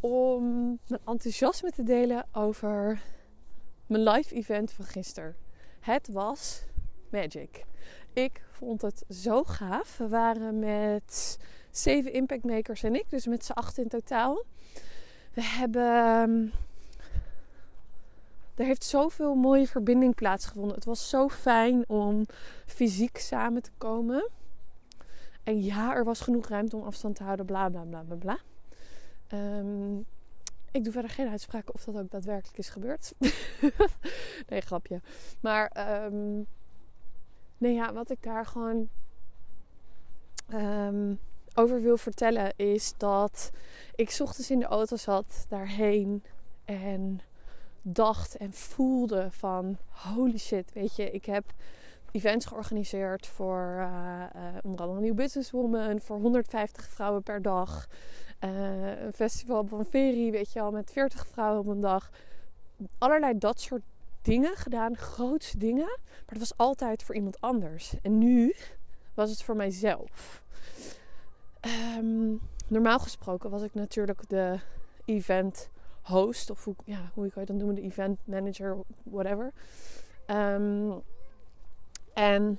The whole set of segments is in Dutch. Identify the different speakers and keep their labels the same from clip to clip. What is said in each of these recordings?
Speaker 1: om mijn enthousiasme te delen over mijn live event van gisteren. Het was magic. Ik vond het zo gaaf. We waren met zeven impactmakers en ik, dus met z'n acht in totaal. We hebben. Er heeft zoveel mooie verbinding plaatsgevonden. Het was zo fijn om fysiek samen te komen. En ja, er was genoeg ruimte om afstand te houden, bla bla bla bla. Ehm, ik doe verder geen uitspraken of dat ook daadwerkelijk is gebeurd. nee, grapje. Maar um, nee, ja, wat ik daar gewoon um, over wil vertellen is dat ik ochtends in de auto zat daarheen en dacht en voelde van holy shit, weet je, ik heb events georganiseerd voor uh, uh, onder andere Nieuw Businesswoman, voor 150 vrouwen per dag. Uh, een festival van Ferie, weet je al, met 40 vrouwen op een dag. Allerlei dat soort dingen gedaan, grootste dingen. Maar het was altijd voor iemand anders. En nu was het voor mijzelf. Um, normaal gesproken was ik natuurlijk de event host, of hoe, ja, hoe ik het dan noemen, de event manager, whatever. Um, en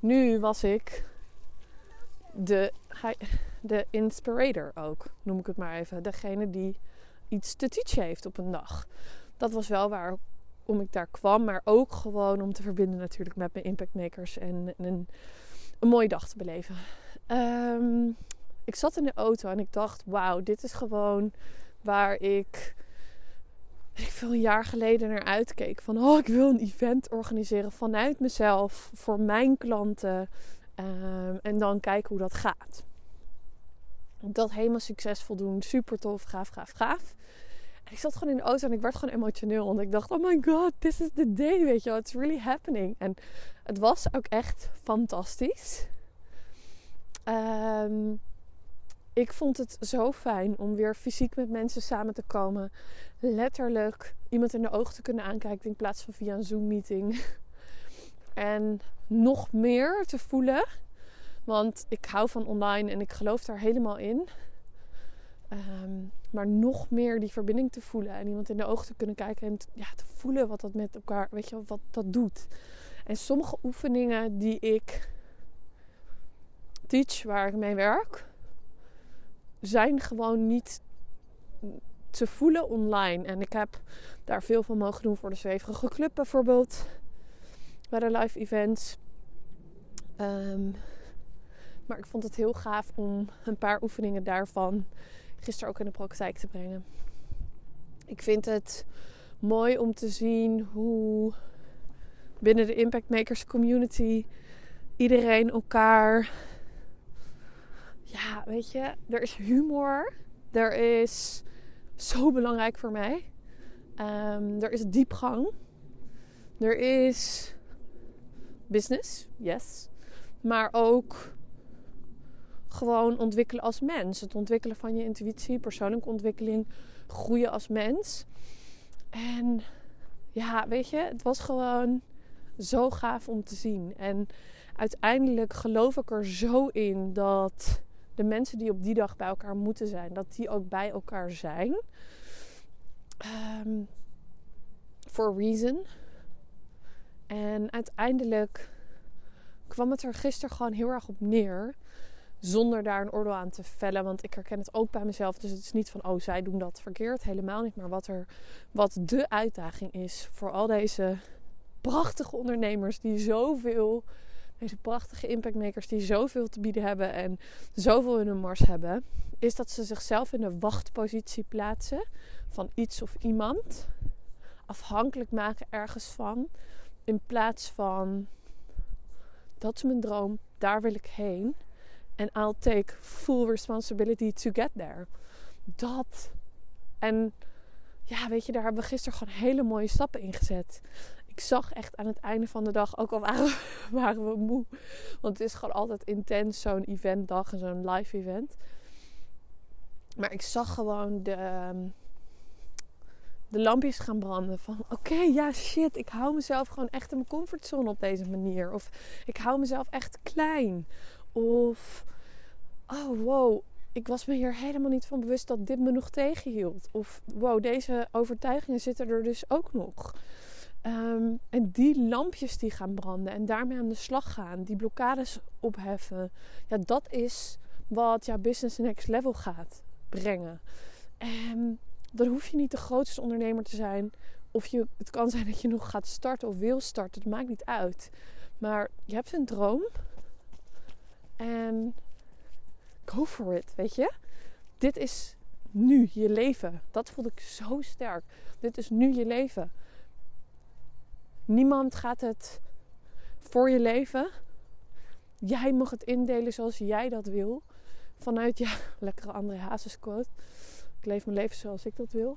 Speaker 1: nu was ik de, de inspirator ook, noem ik het maar even. Degene die iets te teachen heeft op een dag. Dat was wel waarom ik daar kwam, maar ook gewoon om te verbinden natuurlijk met mijn impactmakers en, en een, een mooie dag te beleven. Um, ik zat in de auto en ik dacht, wauw, dit is gewoon waar ik ik veel een jaar geleden naar uitkeek. Van oh, ik wil een event organiseren vanuit mezelf voor mijn klanten. Um, en dan kijken hoe dat gaat. Dat helemaal succesvol doen. Super tof, gaaf, gaaf, gaaf. En ik zat gewoon in de auto en ik werd gewoon emotioneel. Want ik dacht, oh my god, this is the day, weet je wel. It's really happening. En het was ook echt fantastisch. Um, ik vond het zo fijn om weer fysiek met mensen samen te komen. Letterlijk iemand in de ogen te kunnen aankijken in plaats van via een Zoom-meeting. En nog meer te voelen. Want ik hou van online en ik geloof daar helemaal in. Um, maar nog meer die verbinding te voelen en iemand in de ogen te kunnen kijken en ja, te voelen wat dat met elkaar, weet je, wat dat doet. En sommige oefeningen die ik teach, waar ik mee werk, zijn gewoon niet te voelen online. En ik heb daar veel van mogen doen voor de Zweverige Club bijvoorbeeld. Bij de live events. Um, maar ik vond het heel gaaf om een paar oefeningen daarvan gisteren ook in de praktijk te brengen. Ik vind het mooi om te zien hoe binnen de Impact Makers community iedereen elkaar ja, weet je, er is humor. Er is zo belangrijk voor mij. Um, er is diepgang. Er is business, yes. Maar ook gewoon ontwikkelen als mens. Het ontwikkelen van je intuïtie, persoonlijke ontwikkeling, groeien als mens. En ja, weet je, het was gewoon zo gaaf om te zien. En uiteindelijk geloof ik er zo in dat de mensen die op die dag bij elkaar moeten zijn, dat die ook bij elkaar zijn. Um, for a reason. En uiteindelijk kwam het er gisteren gewoon heel erg op neer. Zonder daar een oordeel aan te vellen. Want ik herken het ook bij mezelf. Dus het is niet van, oh, zij doen dat verkeerd. Helemaal niet. Maar wat, er, wat de uitdaging is voor al deze prachtige ondernemers die zoveel deze prachtige impactmakers die zoveel te bieden hebben en zoveel in hun mars hebben, is dat ze zichzelf in de wachtpositie plaatsen van iets of iemand. Afhankelijk maken ergens van. In plaats van dat is mijn droom, daar wil ik heen. En I'll take full responsibility to get there. dat. En ja, weet je, daar hebben we gisteren gewoon hele mooie stappen in gezet. Ik zag echt aan het einde van de dag, ook al waren, we moe. Want het is gewoon altijd intens, zo'n eventdag en zo'n live event. Maar ik zag gewoon de, ehm, de lampjes gaan branden. Van oké, ja shit, ik hou mezelf gewoon echt in mijn comfortzone op deze manier. Of ik hou mezelf echt klein. Of oh wow, ik was me hier helemaal niet van bewust dat dit me nog tegenhield. Of wow, deze overtuigingen zitten er dus ook nog. Ehm, en die lampjes die gaan branden en daarmee aan de slag gaan, die blokkades opheffen, ja, dat is wat jouw business next level gaat brengen. En dan hoef je niet de grootste ondernemer te zijn. Of je, het kan zijn dat je nog gaat starten of wil starten. Het maakt niet uit. Maar je hebt een droom. En go for it, weet je. Dit is nu je leven. Dat voelde ik zo sterk. Dit is nu je leven. Niemand gaat het voor je leven. Jij mag het indelen zoals jij dat wil. Vanuit, ja, lekkere André Hazes quote. Ik leef mijn leven zoals ik dat wil.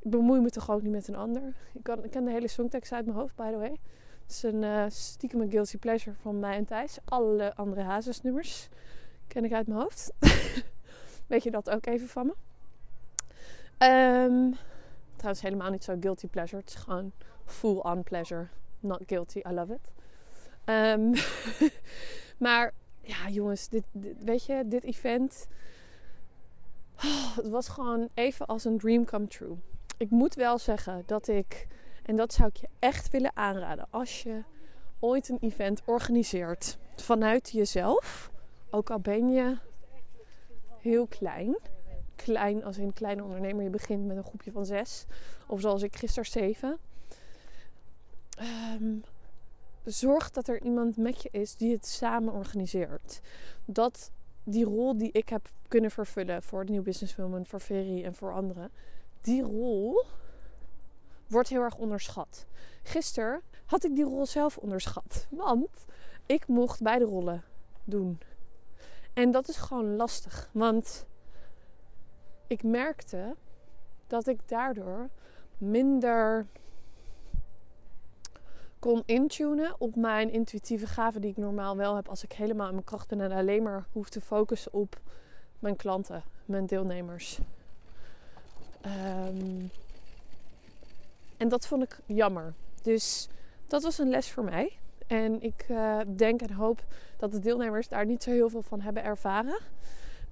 Speaker 1: Ik bemoei me toch ook niet met een ander. Ik, kan, ik ken de hele songtekst uit mijn hoofd, by the way. Het is een uh, stiekem een guilty pleasure van mij en Thijs. Alle andere Hazes nummers ken ik uit mijn hoofd. Weet je dat ook even van me? Um, trouwens helemaal niet zo guilty pleasure. Het is gewoon full on pleasure. Not guilty, I love it. Um, maar ja, jongens, dit, weet je, dit event. Oh, het was gewoon even als een dream come true. Ik moet wel zeggen dat ik, en dat zou ik je echt willen aanraden, als je ooit een event organiseert vanuit jezelf, ook al ben je heel klein, klein als een kleine ondernemer, je begint met een groepje van zes, of zoals ik gisteren zeven. Um, zorg dat er iemand met je is die het samen organiseert. Dat die rol die ik heb kunnen vervullen voor de Nieuw Business Movement, voor Ferry en voor anderen, die rol wordt heel erg onderschat. Gisteren had ik die rol zelf onderschat, want ik mocht beide rollen doen. En dat is gewoon lastig, want ik merkte dat ik daardoor minder kon intunen op mijn intuïtieve gaven die ik normaal wel heb als ik helemaal in mijn kracht ben en alleen maar hoef te focussen op mijn klanten, mijn deelnemers. Um, en dat vond ik jammer. Dus dat was een les voor mij. En ik uh, denk en hoop dat de deelnemers daar niet zo heel veel van hebben ervaren.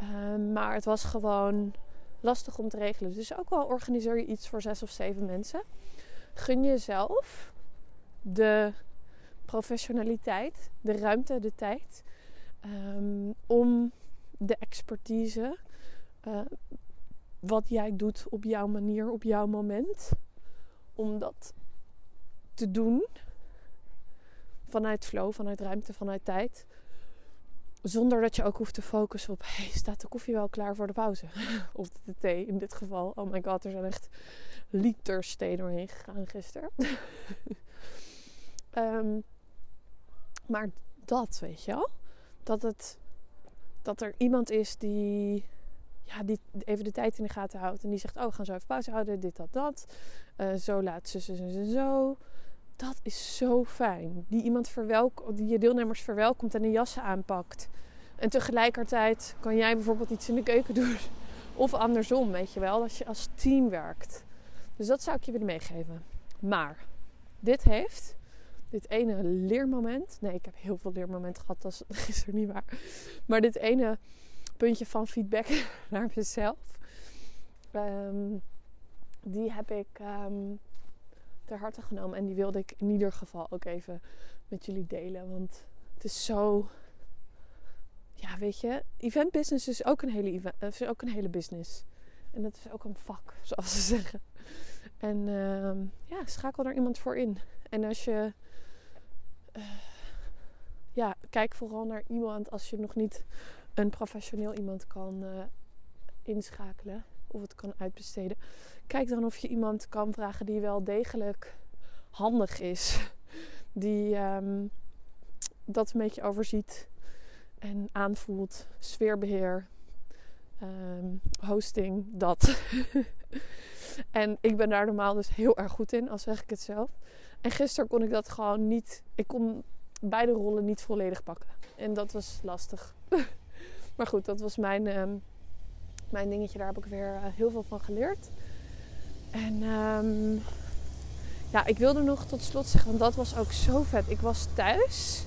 Speaker 1: Um, maar het was gewoon lastig om te regelen. Dus ook al organiseer je iets voor zes of zeven mensen. Gun jezelf de professionaliteit, de ruimte, de tijd um, om de expertise, uh, wat jij doet op jouw manier, op jouw moment, om dat te doen vanuit flow, vanuit ruimte, vanuit tijd. Zonder dat je ook hoeft te focussen op: hey, staat de koffie wel klaar voor de pauze? of de thee in dit geval. Oh my god, er zijn echt liters thee doorheen gegaan gisteren. Um, maar dat, weet je wel? Dat, het, dat er iemand is die, die even de tijd in de gaten houdt. En die zegt, oh, gaan zo even pauze houden. Dit, dat, dat. Uh, zo laat ze, ze, ze, zo. Dat is zo fijn. Die iemand verwelkomt, die je deelnemers verwelkomt en de jassen aanpakt. En tegelijkertijd kan jij bijvoorbeeld iets in de keuken doen. Of andersom, weet je wel. Als je als team werkt. Dus dat zou ik je willen meegeven. Maar dit heeft dit ene leermoment. Nee, ik heb heel veel leermomenten gehad, dat is gisteren niet waar. Maar dit ene puntje van feedback naar mezelf. Um, die heb ik um, ter harte genomen. En die wilde ik in ieder geval ook even met jullie delen. Want het is zo. Ja, weet je, event business is ook een hele, event, is ook een hele business. En dat is ook een vak, zoals ze zeggen. En uh, ja, schakel er iemand voor in. En als je uh, ja, kijk vooral naar iemand als je nog niet een professioneel iemand kan uh, inschakelen of het kan uitbesteden. Kijk dan of je iemand kan vragen die wel degelijk handig is. Die um, dat een beetje overziet en aanvoelt. Sfeerbeheer. ehm, hosting, dat. en ik ben daar normaal dus heel erg goed in, als zeg ik het zelf. En gisteren kon ik dat gewoon niet. Ik kon beide rollen niet volledig pakken. En dat was lastig. maar goed, dat was mijn, ehm, mijn dingetje. Daar heb ik weer eh, heel veel van geleerd. En um, ja, ik wilde nog tot slot zeggen, want dat was ook zo vet. Ik was thuis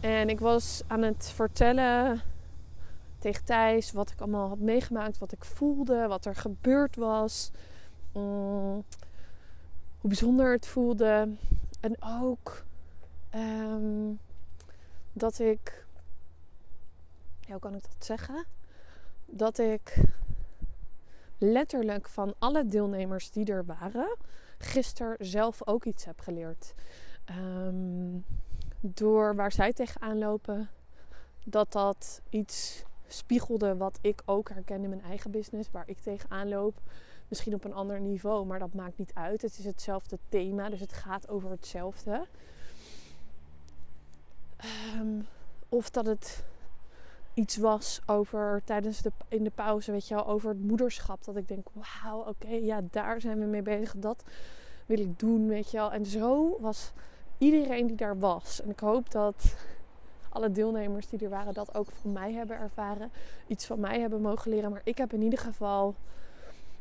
Speaker 1: en ik was aan het vertellen tegen Thijs wat ik allemaal had meegemaakt, wat ik voelde, wat er gebeurd was. Mm, hoe bijzonder het voelde. En ook um, dat ik. Ja, hoe kan ik dat zeggen? Dat ik letterlijk van alle deelnemers die er waren, gisteren zelf ook iets heb geleerd. Um, door waar zij tegenaan lopen, dat dat iets spiegelde wat ik ook herken in mijn eigen business, waar ik tegenaan loop. Misschien op een ander niveau, maar dat maakt niet uit. Het is hetzelfde thema, dus het gaat over hetzelfde. Um, of dat het iets was over tijdens de, in de pauze, weet je wel, over het moederschap. Dat ik denk, wauw, oké, ja, daar zijn we mee bezig. Dat wil ik doen, weet je wel. En zo was iedereen die daar was. En ik hoop dat alle deelnemers die er waren dat ook van mij hebben ervaren. Iets van mij hebben mogen leren. Maar ik heb in ieder geval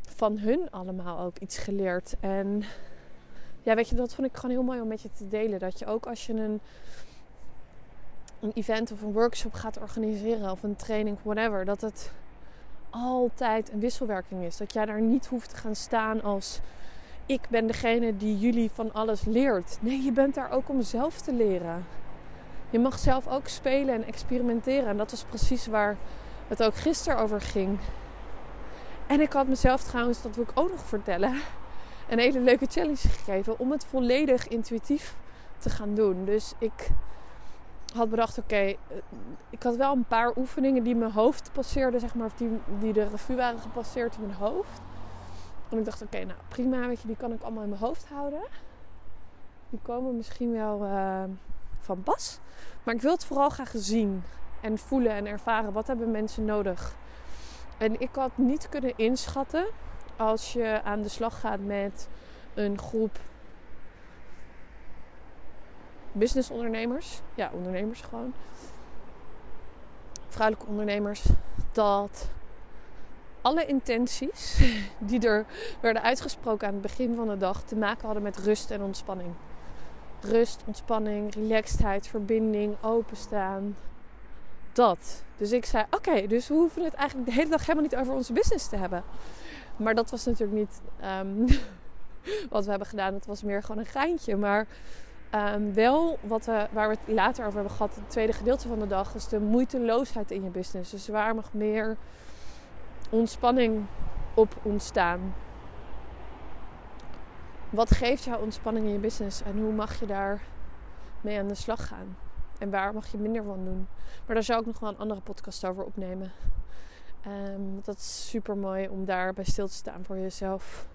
Speaker 1: van hun allemaal ook iets geleerd. En ja, weet je, dat vond ik gewoon heel mooi om met je te delen. Dat je ook als je een, een event of een workshop gaat organiseren of een training, whatever, dat het altijd een wisselwerking is. Dat jij daar niet hoeft te gaan staan als ik ben degene die jullie van alles leert. Nee, je bent daar ook om zelf te leren. Je mag zelf ook spelen en experimenteren. En dat was precies waar het ook gisteren over ging. En ik had mezelf trouwens, dat wil ik ook nog vertellen, een hele leuke challenge gegeven om het volledig intuïtief te gaan doen. Dus ik had bedacht, oké, eh, ik had wel een paar oefeningen die mijn hoofd passeerden, zeg maar, of die, die de revue waren gepasseerd in mijn hoofd. En ik dacht, oké, nou prima, weet je, die kan ik allemaal in mijn hoofd houden. Die komen misschien wel uh, van pas. Maar ik wil het vooral graag zien en voelen en ervaren. Wat hebben mensen nodig? En ik had niet kunnen inschatten als je aan de slag gaat met een groep businessondernemers. Ja, ondernemers gewoon. Vrouwelijke ondernemers. Dat alle intenties die er werden uitgesproken aan het begin van de dag te maken hadden met rust en ontspanning. Rust, ontspanning, relaxedheid, verbinding, openstaan. Dat. Dus ik zei: Oké, dus we hoeven het eigenlijk de hele dag helemaal niet over onze business te hebben. Maar dat was natuurlijk niet um, wat we hebben gedaan. Het was meer gewoon een geintje. Maar um, wel wat we, waar we het later over hebben gehad, het tweede gedeelte van de dag, is de moeiteloosheid in je business. Dus waar mag meer ontspanning op ontstaan. Wat geeft jou ontspanning in je business en hoe mag je daar mee aan de slag gaan? En waar mag je minder van doen? Maar daar zou ik nog wel een andere podcast over opnemen. Um, dat is super mooi om daar bij stil te staan voor jezelf.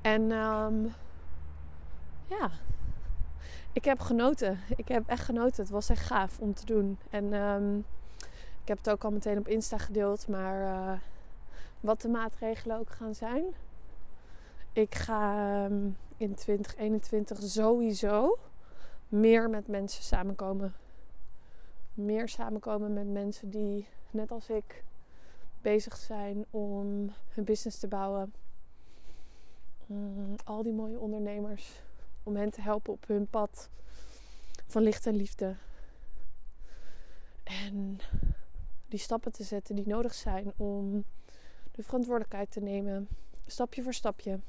Speaker 1: En um, ja, ik heb genoten. Ik heb echt genoten. Het was echt gaaf om te doen. En um, ik heb het ook al meteen op Insta gedeeld, maar uh, wat de maatregelen ook gaan zijn. Ik ga um, in 2021 sowieso meer met mensen samenkomen. Meer samenkomen met mensen die, net als ik, bezig zijn om hun business te bouwen. Mm, al die mooie ondernemers. Om hen te helpen op hun pad van licht en liefde. En die stappen te zetten die nodig zijn om de verantwoordelijkheid te nemen, stapje voor stapje,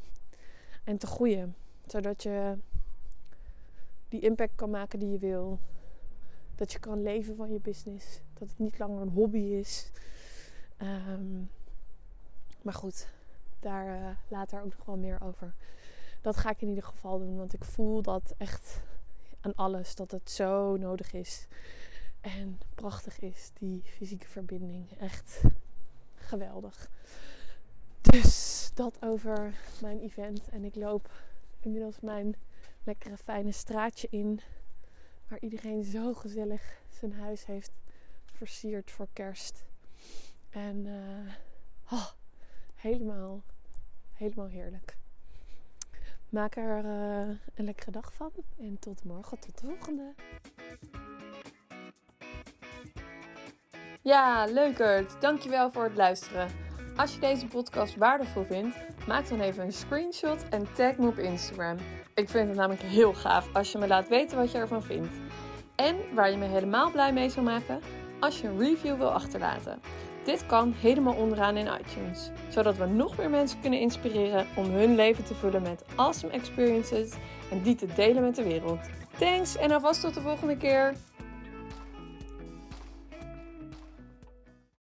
Speaker 1: en te groeien. Zodat je die impact kan maken die je wil. Dat je kan leven van je business. Dat het niet langer een hobby is. Um, maar goed, daar uh, later ook nog wel meer over. Dat ga ik in ieder geval doen, want ik voel dat echt aan alles dat het zo nodig is. En prachtig is die fysieke verbinding. Echt geweldig. Dus dat over mijn event. En ik loop inmiddels mijn lekkere fijne straatje in. Waar iedereen zo gezellig zijn huis heeft versierd voor kerst. En uh, oh, helemaal, helemaal heerlijk. Maak er uh, een lekkere dag van. En tot morgen, tot de volgende.
Speaker 2: Ja, leukert. Dankjewel voor het luisteren. Als je deze podcast waardevol vindt, maak dan even een screenshot en tag me op Instagram. Ik vind het namelijk heel gaaf als je me laat weten wat je ervan vindt. En waar je me helemaal blij mee zou maken, als je een review wil achterlaten. Dit kan helemaal onderaan in iTunes, zodat we nog meer mensen kunnen inspireren om hun leven te vullen met awesome experiences en die te delen met de wereld. Thanks en alvast tot de volgende keer.